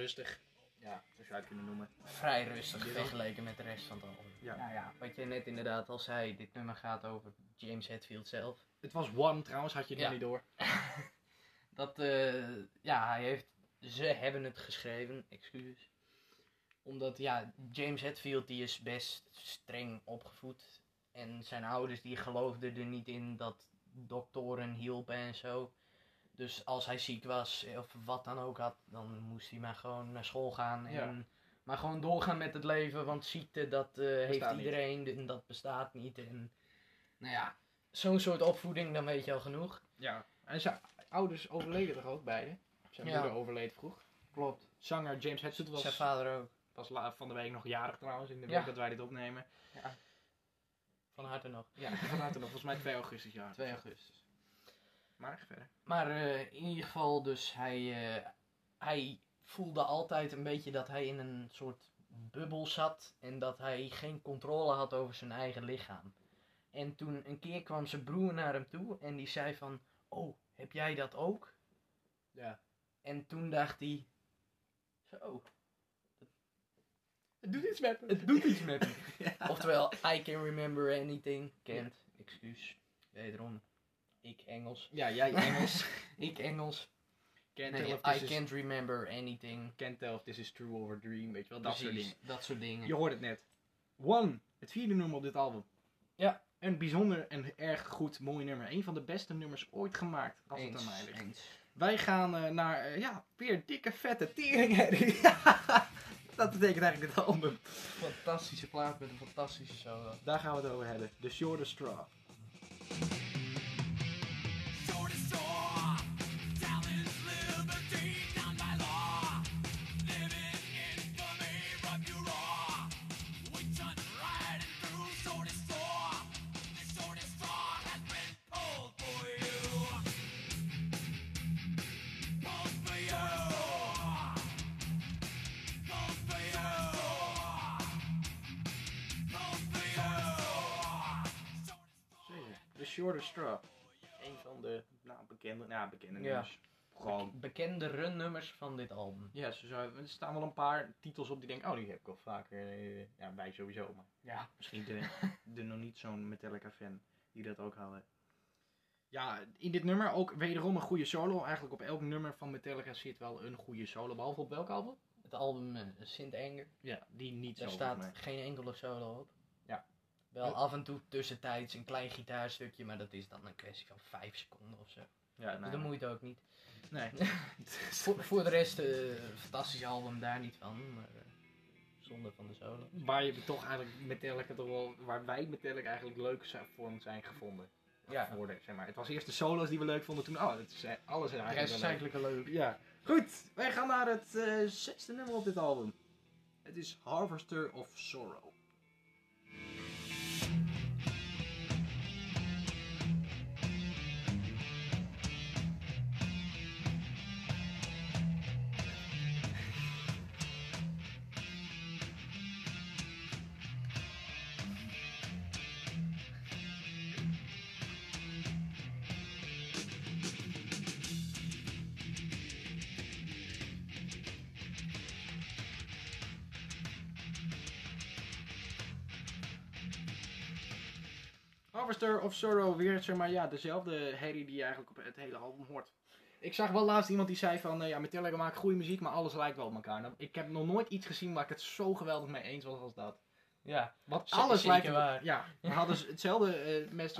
Rustig. Ja, zo zou je het kunnen noemen. Vrij rustig vergeleken met de rest van het album. Ja. Nou ja, wat je net inderdaad al zei, dit nummer gaat over James Hetfield zelf. Het was One trouwens, had je het Ja. niet door. [LAUGHS] Dat, eh, ja, hij heeft, ze hebben het geschreven, excuses. Omdat, ja, James Hetfield die is best streng opgevoed. En zijn ouders die geloofden er niet in dat doktoren hielpen en zo. Dus als hij ziek was of wat dan ook had, dan moest hij maar gewoon naar school gaan. En Ja. Maar gewoon doorgaan met het leven, want ziekte dat eh, heeft niet. iedereen en dat bestaat niet. En, nou ja, zo'n soort opvoeding, dan weet je al genoeg. Ja. En zijn ouders overleden toch ook beide? Zijn Ja. moeder overleed vroeg. Klopt. Zanger James Hetfield was, Zijn vader ook. was van de week nog jarig trouwens, in de week Ja. dat wij dit opnemen. Van harte nog. Ja, vanuit nog volgens mij 2 augustus jaar. 2 augustus. Maar verder. Maar eh, in ieder geval, dus hij, eh, hij voelde altijd een beetje dat hij in een soort bubbel zat en dat hij geen controle had over zijn eigen lichaam. En toen een keer kwam zijn broer naar hem toe en die zei van, oh, heb jij dat ook? Ja. En toen dacht hij, zo, Het doet iets met me. het doet iets met me. [LAUGHS] Oftewel, I can remember anything, can't, excuus, wederom, ik Engels. Ja, jij [LAUGHS] Engels. Ik Engels, Can't, nee, I is, can't remember anything. can't tell if this is true or a dream. Weet je wel, dat soort dingen. dat soort dingen. Je hoort het net. One, het vierde nummer op dit album. Ja. Een bijzonder en erg goed, mooi nummer. Een van de beste nummers ooit gemaakt, als het Eens, aan mij ligt. eens. Wij gaan eh, naar, eh, ja, weer dikke vette teringherrie. [LAUGHS] dat betekent eigenlijk het album. Fantastische plaat met een fantastische solo. Daar gaan we het over hebben. The Shorter Straw. Shorter Straw. Een van de nou, bekende, nou, bekende Ja. nummers. Gewoon. Bekende runnummers van dit album. Ja, zo zou, er staan wel een paar titels op die denk oh die heb ik al vaker. eh, ja, wij sowieso, maar Ja. misschien de, [LAUGHS] de nog niet zo'n Metallica fan die dat ook hadden. Ja, in dit nummer ook wederom een goede solo. Eigenlijk op elk nummer van Metallica zit wel een goede solo. Behalve op welk album? Het album eh, Sint Anger. Ja, die niet Daar zo staat geen enkele solo op. Wel af en toe tussentijds een klein gitaarstukje, maar dat is dan een kwestie van 5 seconden of zo. Ja, dat moet je ook niet. Nee. [LAUGHS] [LAUGHS] Voor, voor de rest, eh fantastisch album, daar niet van. Maar eh, zonde van de solo. Waar je toch eigenlijk Metallica toch wel, waar wij Metallica eigenlijk leuk zijn, voor zijn gevonden. Ja, de, zeg maar. Het was eerst de solo's die we leuk vonden, toen oh, het is eh, alles de eigenlijk rest is eigenlijk leuk. Ja, goed. Wij gaan naar het zesde nummer op dit album. Het is Harvester of Sorrow. Of Sorrow weer, zeg maar, ja, dezelfde herrie die je eigenlijk op het hele album hoort. Ik zag wel laatst iemand die zei van, eh, ja, Metallica maakt goede muziek, maar alles lijkt wel op elkaar. Nou, ik heb nog nooit iets gezien waar ik het zo geweldig mee eens was als dat. Ja, Want Z- alles lijkt op waar. Ja, we [LAUGHS] hadden hetzelfde met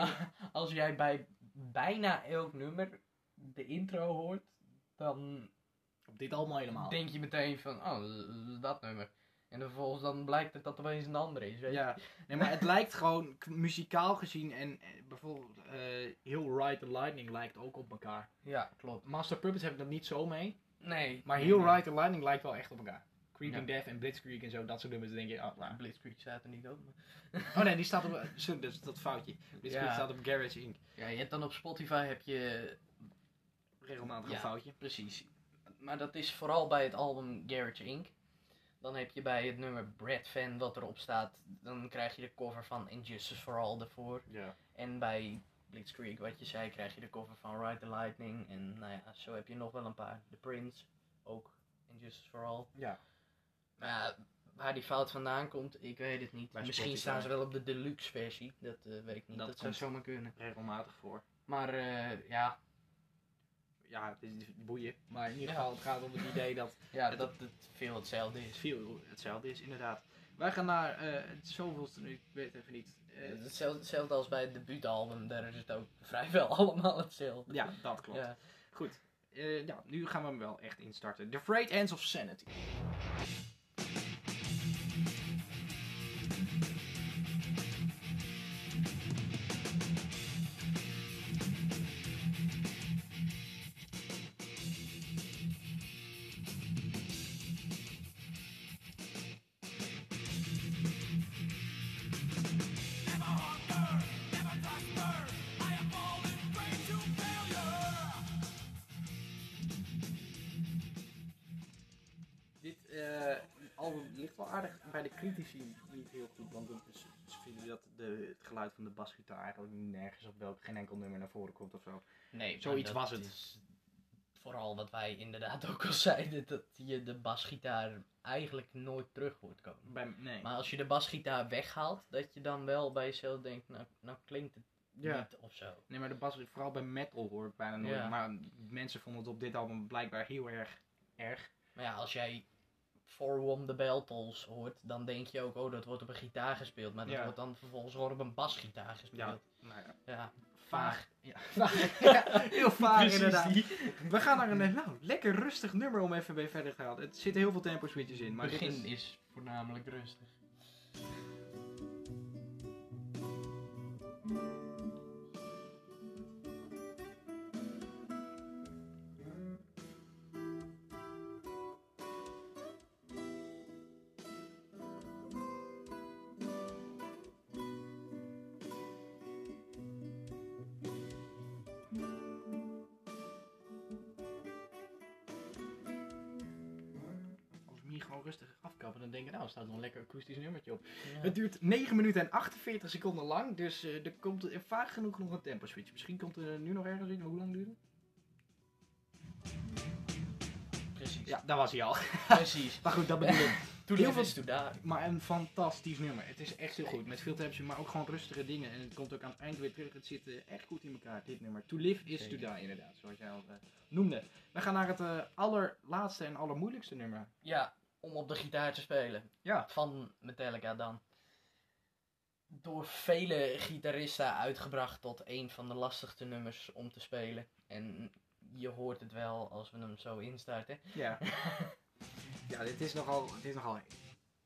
als jij bij bijna elk nummer de intro hoort, dan op dit album helemaal. denk je meteen van, oh, dat nummer. En vervolgens dan blijkt het dat opeens een andere is, weet je. Ja, nee, maar het lijkt gewoon muzikaal gezien en eh, bijvoorbeeld eh, heel Ride the Lightning lijkt ook op elkaar. Ja, klopt. Master Puppets heb ik dat niet zo mee, Nee. maar heel nee. Ride the Lightning lijkt wel echt op elkaar. Creeping Ja. Death en Blitzkrieg en zo, dat soort nummers, dan denk je, oh, nou. Blitzkrieg staat er niet op. [LAUGHS] Oh nee, die staat op, sorry, dat is dat foutje. Blitzkrieg Ja. staat op Garage Inc. Ja, je hebt dan op Spotify heb je Regelmatig een foutje. Precies. Maar dat is vooral bij het album Garage Inc. Dan heb je bij het nummer Brad Fan wat erop staat, dan krijg je de cover van Injustice for All ervoor. Ja. En bij Blitzkrieg, wat je zei, krijg je de cover van Ride the Lightning. En nou ja, zo heb je nog wel een paar. The Prince, ook Injustice for All. Ja. Maar ja, waar die fout vandaan komt, ik weet het niet. Bij Misschien Spotify. staan ze wel op de deluxe versie, dat eh, weet ik niet. Dat Dat, zou zomaar kunnen. Regelmatig voor. Maar eh, ja, Ja, het is boeien. Maar in ieder Ja. geval, het gaat om het idee dat [LAUGHS] ja dat het veel hetzelfde het is. veel hetzelfde is, inderdaad. Wij gaan naar eh het zoveelste nu, ik weet even niet. Eh, Hetzelfde, hetzelfde als bij het debuutalbum, daar is het ook [LAUGHS] vrijwel allemaal hetzelfde. ja, dat klopt. Ja. Goed. Eh, ja, nu gaan we hem wel echt instarten. The Frayed Ends of Sanity. Aardig bij de critici niet heel goed, want ze vinden dat de, het geluid van de basgitaar eigenlijk nergens op welk, geen enkel nummer naar voren komt of zo. Nee, Zoiets was het. is vooral wat wij inderdaad ook al zeiden, dat je de basgitaar eigenlijk nooit terug hoort komen. Bij, nee. Maar als je de basgitaar weghaalt, dat je dan wel bij jezelf denkt, nou, nou klinkt het ja. niet of zo. Nee, maar de bas, vooral bij metal hoor ik bijna nooit. Ja. Maar mensen vonden het op dit album blijkbaar heel erg erg. Maar ja, als jij For the Bell Tolls hoort, dan denk je ook, oh dat wordt op een gitaar gespeeld. Maar dat Ja. wordt dan vervolgens gewoon op een basgitaar gespeeld. Ja, nou ja. Ja, Vaag. Ja, [LAUGHS] vaag. Heel vaag Precies inderdaad. die. We gaan naar een nou, lekker rustig nummer om even mee verder te gaan. Het zitten heel veel tempo switches in. Maar Het begin is... is voornamelijk rustig. Dan denk ik, nou, er staat nog een lekker akoestisch nummertje op. Ja. Het duurt 9 minuten en 48 seconden lang, dus eh, er komt er vaak genoeg nog een tempo switch. Misschien komt er nu nog ergens in, hoe lang duurt het? Precies. Ja, daar was hij al. Precies. [LAUGHS] Maar goed, dat bedoel ik. [LAUGHS] Heel veel- is to die. Maar een fantastisch nummer. Het is echt heel goed. Met veel tempo, maar ook gewoon rustige dingen. En het komt ook aan het eind weer terug. Het zit eh, echt goed in elkaar, dit nummer. To live is to die, inderdaad. Zoals jij al eh, noemde. We gaan naar het allerlaatste en allermoeilijkste nummer. Ja, om op de gitaar te spelen. Ja. Van Metallica dan. Door vele gitaristen uitgebracht tot een van de lastigste nummers om te spelen. En je hoort het wel als we hem zo instarten. Ja. [LAUGHS] ja, dit is nogal... Dit is nogal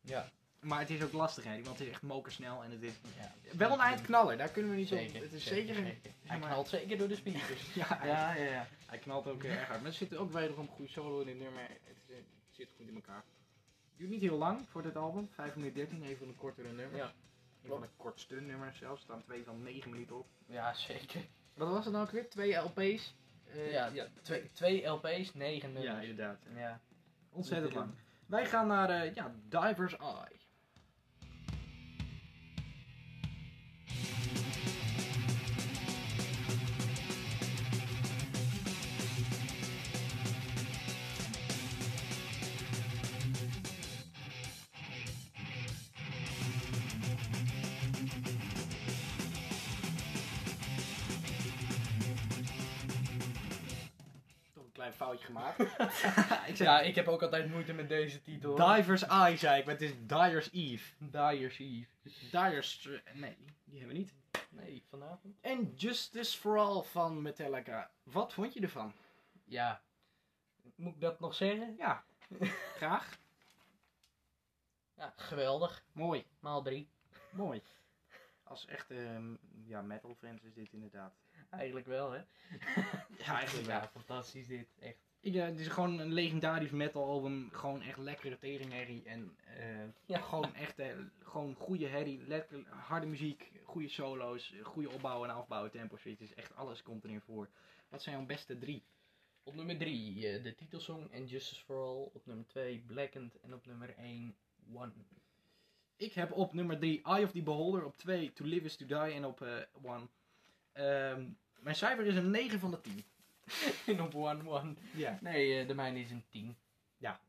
Ja. maar het is ook lastig, hè? Want het is echt mokersnel en het is... ja. Wel een eindknaller, daar kunnen we niet zo... Zeker. Het is zeker, zeker... zeker. Hij maar- knalt zeker door de speakers. [LAUGHS] Ja, ja, ja, ja. Hij knalt ook erg hard. Maar er zit ook wederom een goede solo in dit nummer. Het, is, het zit goed in elkaar. Het duurt niet heel lang voor dit album. 5 minuten 13, een van de kortere nummers. Ja. Een van de kortste nummers zelfs. Er staan twee van 9 minuten op. Ja, zeker. Wat was het nou ook weer? Twee LP's? Eh, ja, Twee, twee LP's, negen ja, nummers. inderdaad. Ja. Ontzettend lang. Wij gaan naar eh, ja, Diver's Eye. Klein foutje gemaakt. [LAUGHS] ik zeg ja, ik heb ook altijd moeite met deze titel. Diver's Eye, zei ik, maar het is Dyer's Eve. Dyer's Eve. Dyer's... Nee, die hebben we niet. Nee, vanavond? En Justice for All van Metallica. Wat vond je ervan? Ja. Moet ik dat nog zeggen? Ja, [LAUGHS] graag. Ja, geweldig. Mooi, Maal drie. mooi. Als echte ehm, ja, metal fans is dit inderdaad. Eigenlijk wel, hè? [LAUGHS] Ja, eigenlijk wel. Ja, fantastisch dit. Echt. Eh, het is gewoon een legendarisch metal album. Gewoon echt lekkere teringherrie. En eh, Ja. gewoon echt eh, gewoon goede herrie. Lekker harde muziek. Goede solo's. Goede opbouwen en afbouwen. Tempo switches. Echt alles komt erin voor. Wat zijn jouw beste drie? Op nummer drie eh, de titelsong en Justice for All. Op nummer twee Blackened. En op nummer één One. Ik heb op nummer 3 Eye of the Beholder. Op 2 To Live is to Die. En op 1. Mijn cijfer is een 9 van de 10. en [LAUGHS] op One One. Ja. Nee, eh, de mijne is een 10. Ja.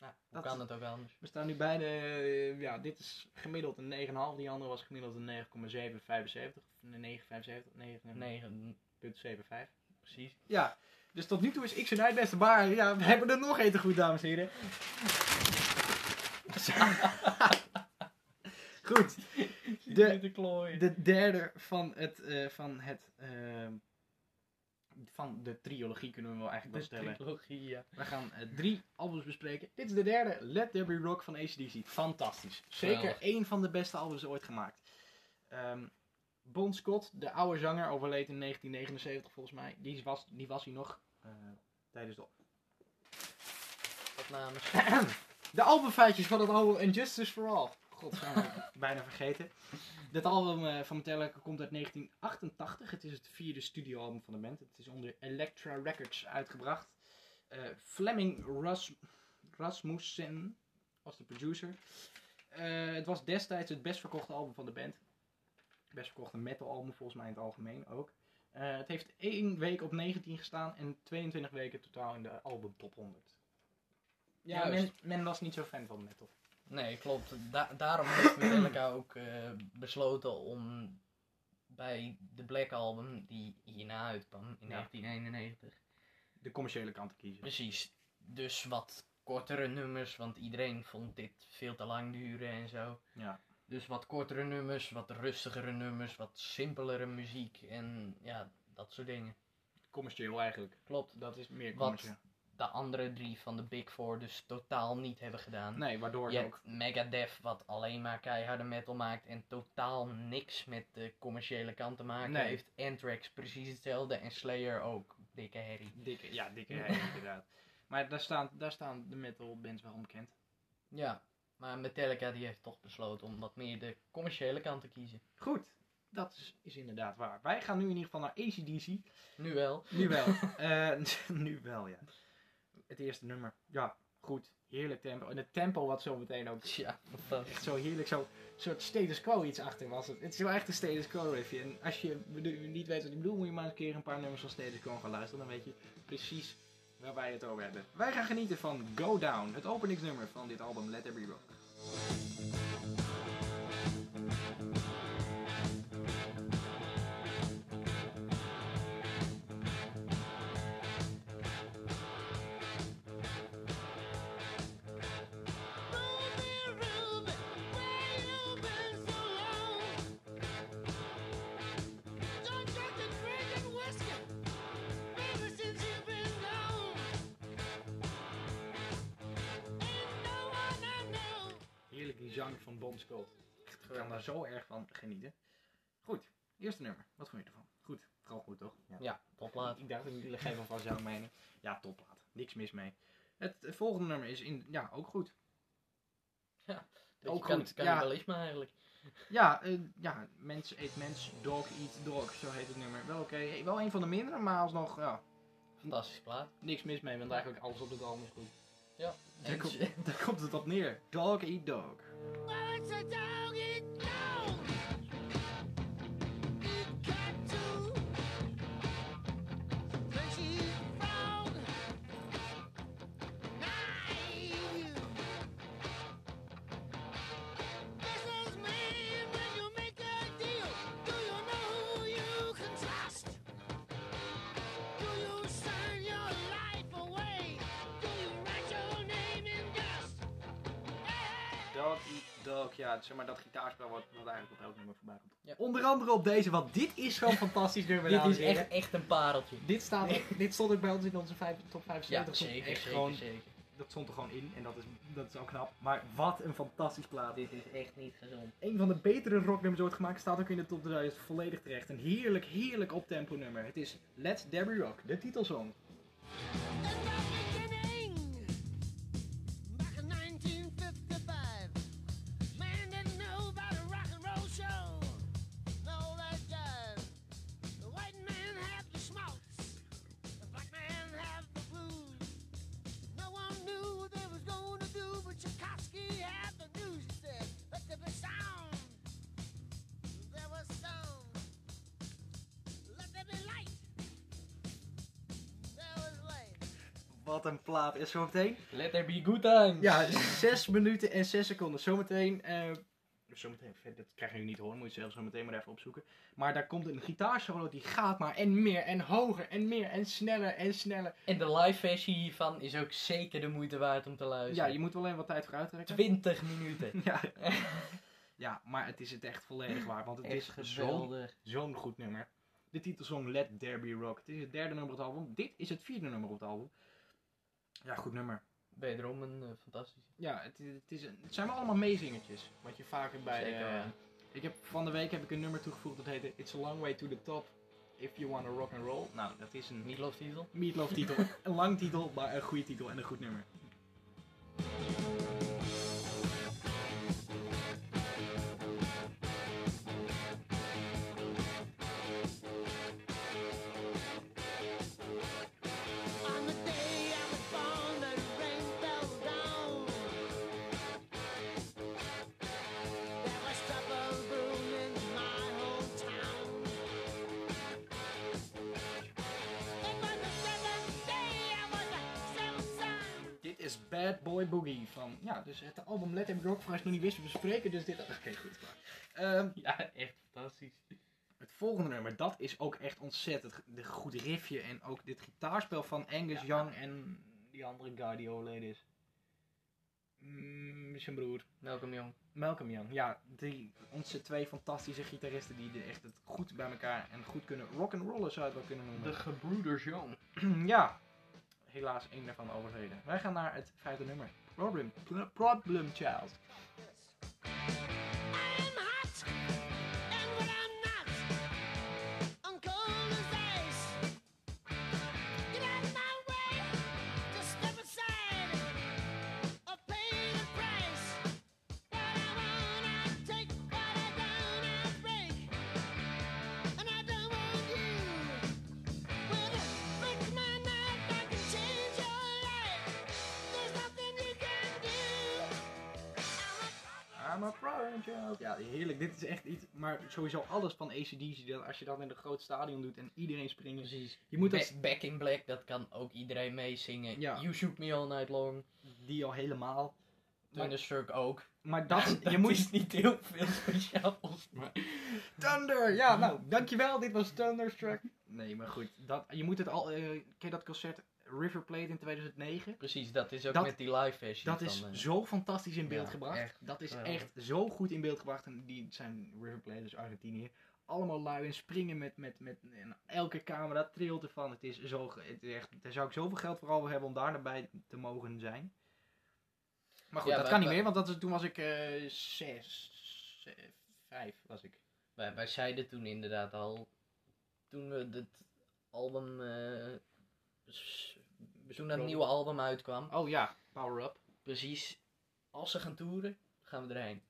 Nou, hoe Dat- kan het ook anders? We staan nu beide. eh, ja, dit is gemiddeld een 9,5. Die andere was gemiddeld een 9,775. Of een 9,75. 9,75. 9, precies. Ja. Dus tot nu toe is X en Y beste. Maar ja, we hebben er nog één te goed, dames en heren. [LAUGHS] Goed. De- de derde van het, eh, van het, ehm, van de trilogie kunnen we wel eigenlijk wel stellen. trilogie, ja. We gaan eh, drie albums bespreken. Dit is de derde, Let There Be Rock van ACDC. Fantastisch. Zeker één van de beste albums ooit gemaakt. Ehm Bon Scott, de oude zanger, overleed in 1979 volgens mij. Die was, die was hij nog eh, tijdens de... Opnames. [CLEARS THROAT] De albumfeitjes van het album And Justice for All. God, zijn we [LAUGHS] bijna vergeten. Dit album eh, van Metallica komt uit 1988. Het is het vierde studioalbum van de band. Het is onder Elektra Records uitgebracht. Eh, Fleming Ras Rasmussen was de producer. Eh, het was destijds het best verkochte album van de band. Best verkochte metal album volgens mij in het algemeen ook. Het heeft één week op 19 gestaan en 22 weken totaal in de album top 100. Ja, men, men was niet zo fan van metal. Nee, klopt. Da- daarom heeft Metallica [CLEARS THROAT] ook eh, besloten om bij de Black Album, die hierna uitkwam in Ja. 1991. De commerciële kant te kiezen. Precies. Dus wat kortere nummers, want iedereen vond dit veel te lang duren en zo. Ja. Dus wat kortere nummers, wat rustigere nummers, wat simpelere muziek en ja, dat soort dingen. Commercieel eigenlijk. Klopt. Dat is meer Wat commercieel. De andere drie van de Big Four dus totaal niet hebben gedaan. Nee, waardoor Je ook... Megadeth wat alleen maar keiharde metal maakt en totaal niks met de commerciële kant te maken Nee. heeft. Anthrax precies hetzelfde en Slayer ook. Dikke herrie. Dikke, ja, dikke herrie, [LAUGHS] inderdaad. Maar daar staan, daar staan de metal bands wel onbekend. Ja, maar Metallica die heeft toch besloten om wat meer de commerciële kant te kiezen. Goed, dat is, is inderdaad waar. Wij gaan nu in ieder geval naar ACDC. Nu wel. Nu wel. [LAUGHS] Eh, [LAUGHS] nu wel, ja. Het eerste nummer. Ja, goed, heerlijk tempo. En het tempo wat zo meteen ook Ja, fantastisch. echt zo heerlijk, zo soort status quo iets achter was het. Het is wel echt een status quo riffje. En als je niet weet wat ik bedoel, moet je maar eens een keer een paar nummers van status quo gaan luisteren. Dan weet je precies waar wij het over hebben. Wij gaan genieten van Go Down, het openingsnummer van dit album Let Be Rock. Zang van Bon Scott. Ik kan daar zo erg van genieten. Goed, eerste nummer. Wat vond je ervan? Goed, gewoon goed toch? Ja, toplaat. Ik dacht dat jullie geven van jouw mening. Ja, topplaat. Niks mis mee. Het, het volgende nummer is in, ja, ook goed. Ook Ook kan, goed, ja. cannibalisme eigenlijk. Ja, eh, ja, mens eet mens, dog eat dog, zo heet het nummer. Wel oké, wel een van de mindere, maar alsnog, ja, Fantastische plaat. niks mis mee, want eigenlijk alles op het album is goed. Ja. Daar komt, [LAUGHS] daar komt het op neer. Dog eat dog. Well, it's a dog eat Ja, zeg maar dat gitaarspel wat, wat eigenlijk op elk nummer voorbij komt. Ja. Onder andere op deze, want dit is zo'n [LAUGHS] fantastisch nummer, Dit is echt, echt een pareltje. Dit, staat, ook- dit stond ook bij ons in onze vijf, top Ja, 75. stond zeker, echt zeker, gewoon, zeker. Dat stond er gewoon in en dat is, dat is ook knap. Maar wat een fantastisch plaat. Dit is echt niet gezond. Een van de betere rocknummers ooit gemaakt staat ook in de top 2000 volledig terecht. Een heerlijk, heerlijk optempo nummer. Het is Let There Be Rock, de titelsong. Wat een plaat is zometeen. Let there be good times. Ja, 6 minuten en 6 seconden. Zometeen, eh zometeen, dat krijgen jullie niet horen, moet je zelf zo meteen maar even opzoeken. Maar daar komt een gitaarsolo die gaat maar en meer en hoger en meer en sneller en sneller. En de live versie hiervan is ook zeker de moeite waard om te Ja, luisteren. je moet wel even wat tijd voor uittrekken. 20 minuten. [LAUGHS] Ja. [LAUGHS] ja, maar het is het echt volledig waard, want het Echt is zo'n geweldig. zo'n goed nummer. De titelsong Let There Be Rock. Het is het derde nummer op het album. Dit is het vierde nummer op het album. Ja, goed nummer. Wederom een eh, fantastisch. Ja, het, is- het, is een- het zijn wel allemaal meezingertjes. Wat je vaker bij... Zeker, eh, ja. ik heb, van de week heb ik een nummer toegevoegd dat heette It's a Long Way to the Top If You Wanna Rock and Roll. Nou, dat is een Meatloaf titel. Meatloaf titel. [LAUGHS] een lang titel, maar een goede titel en een goed nummer. Bad Boy Boogie van, ja, dus het album Let Them Rock, voor als nog niet wist, we bespreken dus dit. Oké, goed, klaar. Ehm, [LAUGHS] Ja, echt fantastisch. het volgende nummer, dat is ook echt ontzettend de goed riffje en ook dit gitaarspel van Angus Young en die andere guy die overleden is. Mm, zijn broer. Malcolm Young. Malcolm Young, ja, die, onze twee fantastische gitaristen die de- echt het goed bij elkaar en goed kunnen rock'n'rollen zou het wel kunnen noemen. De gebroeders Young. [CLEARS THROAT] ja, helaas één daarvan overleden. Wij gaan naar het vijfde nummer. Problem, Problem Child. Ja, heerlijk. Dit is echt iets. Maar sowieso alles van ACDC, als je dat in een groot stadion doet en iedereen springt. Precies. Je moet dat, Back in Black, dat kan ook iedereen meezingen. Ja. You Shoot Me All Night Long. die al helemaal. Thunderstruck ook. maar dat, [LAUGHS] Dat je moet is niet heel veel speciaals. Maar... Thunder! Ja, nou, dankjewel. Dit was Thunderstruck. Nee, maar goed. Dat, je moet het al... eh ken je dat concert River Plate in 2009? Precies, dat is ook Dat- met die live versie. Dat is eh, zo fantastisch in beeld ja, gebracht. echt dat is echt zo goed in beeld gebracht. En die zijn River Plate, dus Argentinië. Allemaal lui en springen met, met, met en elke camera trilt ervan. Het is zo, het is echt, daar zou ik zoveel geld voor over hebben om daar bij te mogen zijn. Maar goed, Ja, dat wij- kan niet wij- meer, want dat is, toen was ik eh zes, ze- vijf was ik. Wij, wij zeiden toen inderdaad al, toen we het album, eh, toen dat nieuwe album uitkwam, Oh ja, Power Up. precies, als ze gaan toeren, gaan we erheen.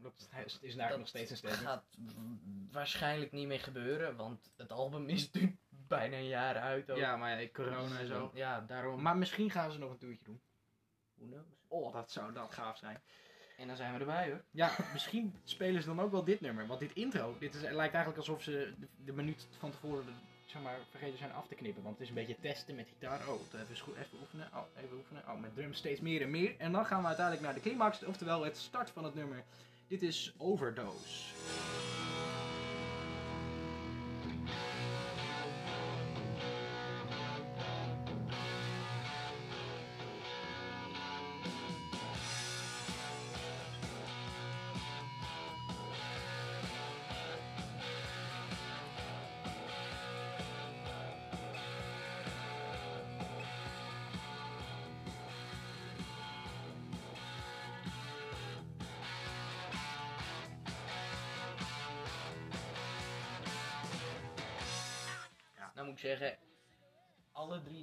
Dat is, is eigenlijk Dat nog steeds een Dat statement. gaat w- waarschijnlijk niet meer gebeuren, want het album is [LAUGHS] nu bijna een jaar uit. Ook. Ja, maar ja, corona en zo. Ja, daarom. Maar misschien gaan ze nog een toertje doen. Who knows? Oh, dat zou dan gaaf zijn. En dan zijn we erbij hoor. Ja, misschien spelen ze dan ook wel dit nummer. Want dit intro, dit is, lijkt eigenlijk alsof ze de, de minuut van tevoren zeg maar, vergeten zijn af te knippen. Want het is een beetje testen met gitaar. Oh, even, even oefenen. Oh, even oefenen. Oh, met drums steeds meer en meer. En dan gaan we uiteindelijk naar de climax. Oftewel het start van het nummer. Dit is Overdose.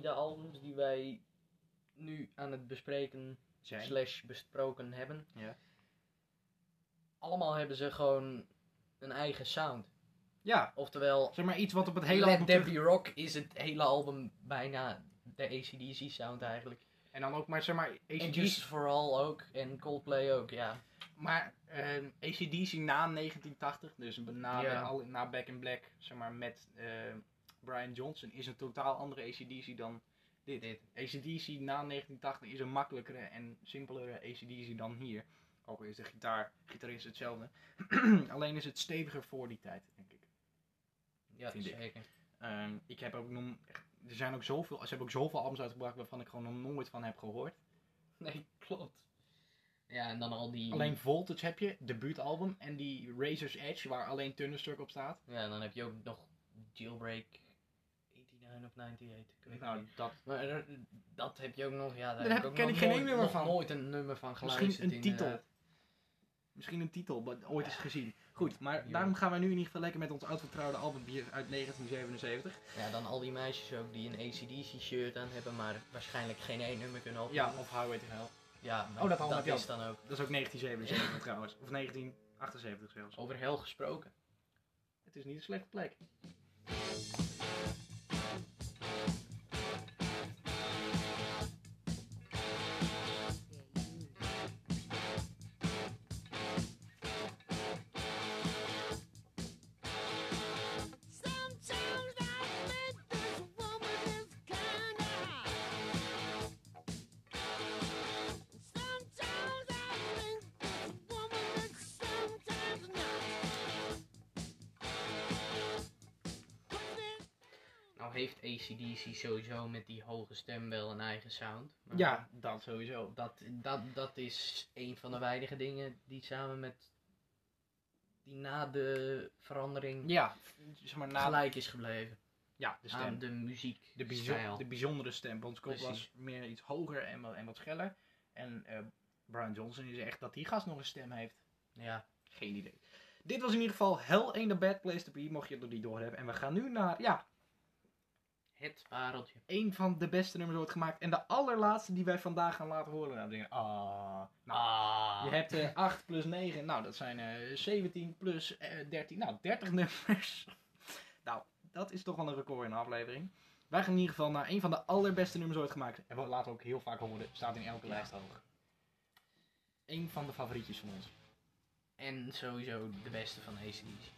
De albums die wij nu aan het bespreken Zijn. slash besproken hebben, Ja. allemaal hebben ze gewoon een eigen sound. Ja, Oftewel, zeg maar iets wat op het hele Let album There terug... Rock is het hele album bijna de ACDC sound eigenlijk. En dan ook maar, zeg maar, En ACDC... Just For All ook, en Coldplay ook, ja. Maar ehm ACDC na 1980, dus na, Ja. na Back in Black, zeg maar, met ehm, Brian Johnson, is een totaal andere ACDC dan dit. Dit. ACDC na 1980 is een makkelijkere en simpelere ACDC dan hier. Ook is de gitaar, gitarist hetzelfde. [CLEARS THROAT] Alleen is het steviger voor die tijd, denk ik. Ja, Vind ik. zeker. Ehm, ik heb ook nog, er zijn ook zoveel, ze hebben ook zoveel albums uitgebracht waarvan ik gewoon nog nooit van heb gehoord. [LAUGHS] Nee, klopt. Ja, en dan al die... Alleen Voltage heb je, debuutalbum, en die Razor's Edge, waar alleen Thunderstruck op staat. Ja, en dan heb je ook nog Jailbreak 89 of 98. Ik weet Nou, niet. dat Maar dat heb je ook nog, ja, daar, Daar heb ik ook ken nog ik geen één nummer nog van. nooit een nummer van geluisterd. Misschien een titel. inderdaad. Misschien een titel, wat ooit is gezien. Goed, maar Ja. daarom gaan we nu in ieder geval lekker met ons oud-vertrouwde album hier uit 1977. Ja, dan al die meisjes ook die een ACDC shirt aan hebben, maar waarschijnlijk geen één nummer kunnen Ja, opnemen. of Highway to Hell. ja maar Oh, dat is dan ook. Dat is ook 1977 trouwens. Of 1978 zelfs. Over hel gesproken. Het is niet een slechte plek. Bye. Heeft ACDC sowieso met die hoge stem wel een eigen sound. maar Ja, dat sowieso. Dat, dat, dat is een van de weinige dingen die samen met die na de verandering Ja, zeg maar na gelijk is gebleven. ja, de aan stem. de muziek. De, bijzo- de bijzondere stem. Bon Scott was meer iets hoger en, wat- en wat scheller. En eh, Brian Johnson is echt dat die gast nog een stem heeft. Ja, Geen idee. Dit was in ieder geval Hell Ain't a Bad Place to Be, mocht je nog niet doorhebben. En we gaan nu naar, ja, het pareltje. een van de beste nummers ooit gemaakt. En de allerlaatste die wij vandaag gaan laten horen. Nou, denk ik, ah. Nou, Ah. je hebt eh 8 plus 9, nou dat zijn eh 17 plus eh 13, nou 30 [LAUGHS] nummers. nou, dat is toch wel een record in een aflevering. Wij gaan in ieder geval naar een van de allerbeste nummers ooit gemaakt. En we laten ook heel vaak horen, staat in elke Ja. lijst hoog. Eén van de favorietjes van ons. En sowieso de beste van ACDC.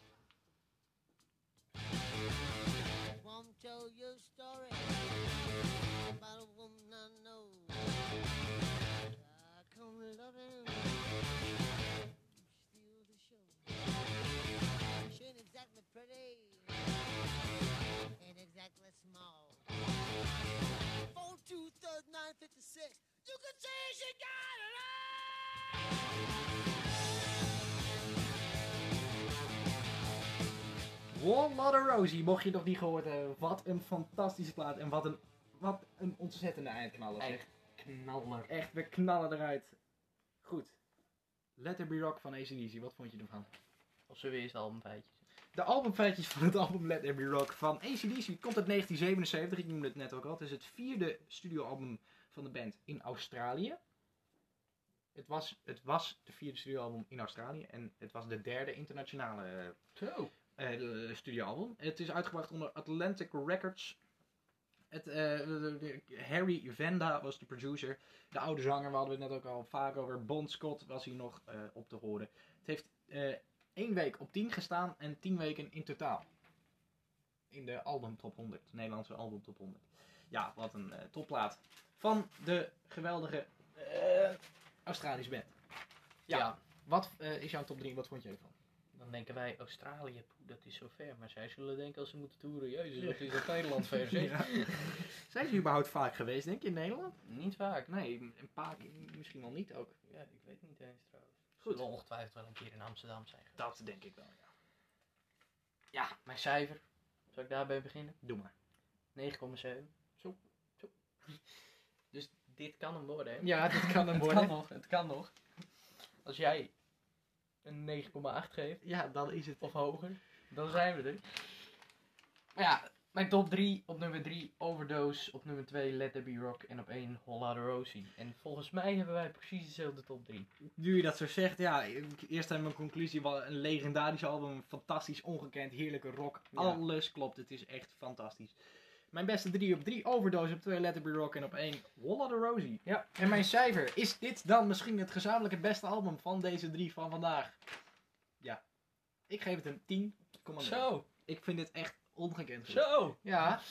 2056. You can say she got it! One mother Rosie, mocht je het nog niet gehoord hebben. Wat een fantastische plaat en wat een, wat een ontzettende eindknaller. Echt knaller. Echt, we knallen eruit. Goed. Letterby Rock van AC Easy, wat vond je ervan? Of ze weer is een tijdje. De albumfeitjes van het album Let There Be Rock van ACDC komt uit 1977. Ik noemde het net ook al. Het is het vierde studioalbum van de band in Australië. Het was, het was de vierde studioalbum in Australië en het was de derde internationale eh, Zo. studioalbum. Het is uitgebracht onder Atlantic Records. Het, eh, Harry Vanda was de producer. De oude zanger, we hadden het net ook al vaak over. Bon Scott was hier nog eh, op te horen. Het heeft één week op 10 gestaan en 10 weken in totaal. In de album top 100, de Nederlandse album top 100. Ja, wat een eh, topplaat. Van de geweldige eh, Australische band. Ja. Ja. Wat eh, is jouw top 3? Wat vond je ervan? Dan denken wij Australië, poeh, dat is zo ver. Maar zij zullen denken als ze moeten toeren, jezus, dat is een Nederland ver. [LAUGHS] Ja. Zijn ze überhaupt vaak geweest, denk je, in Nederland? Niet vaak. Nee, een paar keer misschien wel niet ook. Ja, ik weet niet eens trouwens. Goed. Zullen ongetwijfeld wel een keer in Amsterdam zijn. geweest. Dat denk ik wel, ja. Ja, mijn cijfer. Zal ik daarbij beginnen? Doe maar. 9,7. Zo, zo. [LAUGHS] Dus dit kan hem worden, hè? Ja, dit kan [LAUGHS] hem het worden. kan nog, het kan nog. Als jij een 9,8 geeft, Ja, dan is het... of hoger, dan zijn we er. Maar ja, mijn top 3, op nummer 3 Overdose, op nummer 2 Let There Be Rock en op 1 Holla de Rosie. En volgens mij hebben wij precies dezelfde top 3. Nu je dat zo zegt, ja, eerst aan mijn conclusie, wel een legendarisch album, fantastisch, ongekend, heerlijke rock, Ja. alles klopt, het is echt fantastisch. Mijn beste 3 op 3, Overdose op 2, Let It Be Rock en op 1, Walla the Rosie. Ja. En mijn cijfer, is dit dan misschien het gezamenlijk het beste album van deze drie van vandaag? Ja. Ik geef het een 10. Zo, Ik vind dit echt ongekend goed. zo. Ja.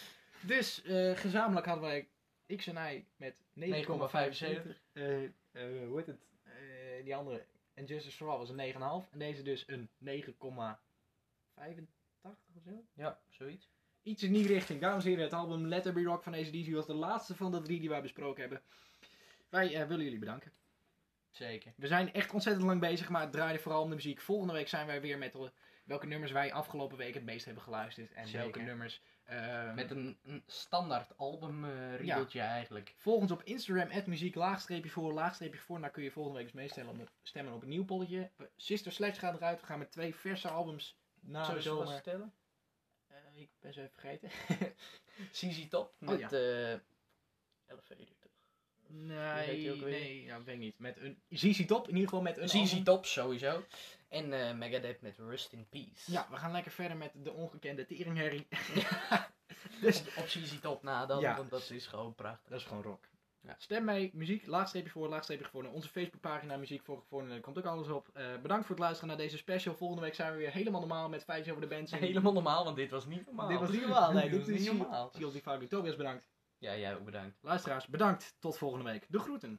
Dus eh, gezamenlijk hadden wij X en Y met 9,75. 9,75. Eh, eh, hoe heet het? Die andere, And Justice for All was een 9,5. En deze dus een 9,85 of zo. Ja, zoiets. Iets in die richting. Dames en heren, het album Let There Be Rock van ACDC was de laatste van de drie die wij besproken hebben. Wij willen jullie bedanken. Zeker. We zijn echt ontzettend lang bezig, maar het draaide vooral om de muziek. Volgende week zijn wij weer met de- welke nummers wij afgelopen week het meest hebben geluisterd. En Zeker. welke nummers... eh, Met een, een standaard album eh riedeltje eigenlijk. Volg ons op Instagram, muziek, laagstreepje voor, laagstreepje voor. Daar kun je volgende week dus meestemmen op, stemmen op een nieuw polletje. Sister Sledge gaat eruit. We gaan met twee verse albums na de zomer. vertellen? Eh, ik ben ze even vergeten. [LAUGHS] CZ Top Oh, met ja. eh Elevator toch? Nee, ook nee, ja, weet ik niet. Met een ZZ Top, in ieder geval met een ZZ. Top sowieso. En eh Megadeth met Rust in Peace. Ja, we gaan lekker verder met de ongekende teringherrie. [LAUGHS] [LAUGHS] dus Op, op ZZ Top na dan, Ja. want dat is gewoon prachtig. dat is gewoon rock. Ja. Stem mee, muziek, laagstreepje voor, laagstreepje gevonden. Onze Facebookpagina, muziek voor gevonden, daar komt ook alles op. Eh, bedankt voor het luisteren naar deze special. Volgende week zijn we weer helemaal normaal met feitjes over de band. Helemaal normaal, want dit was niet normaal. Dit was niet normaal, nee. dit dit was is niet normaal. Zie ons die Tobias bedankt. Ja, jij ook bedankt. Luisteraars, bedankt. Tot volgende week. De groeten.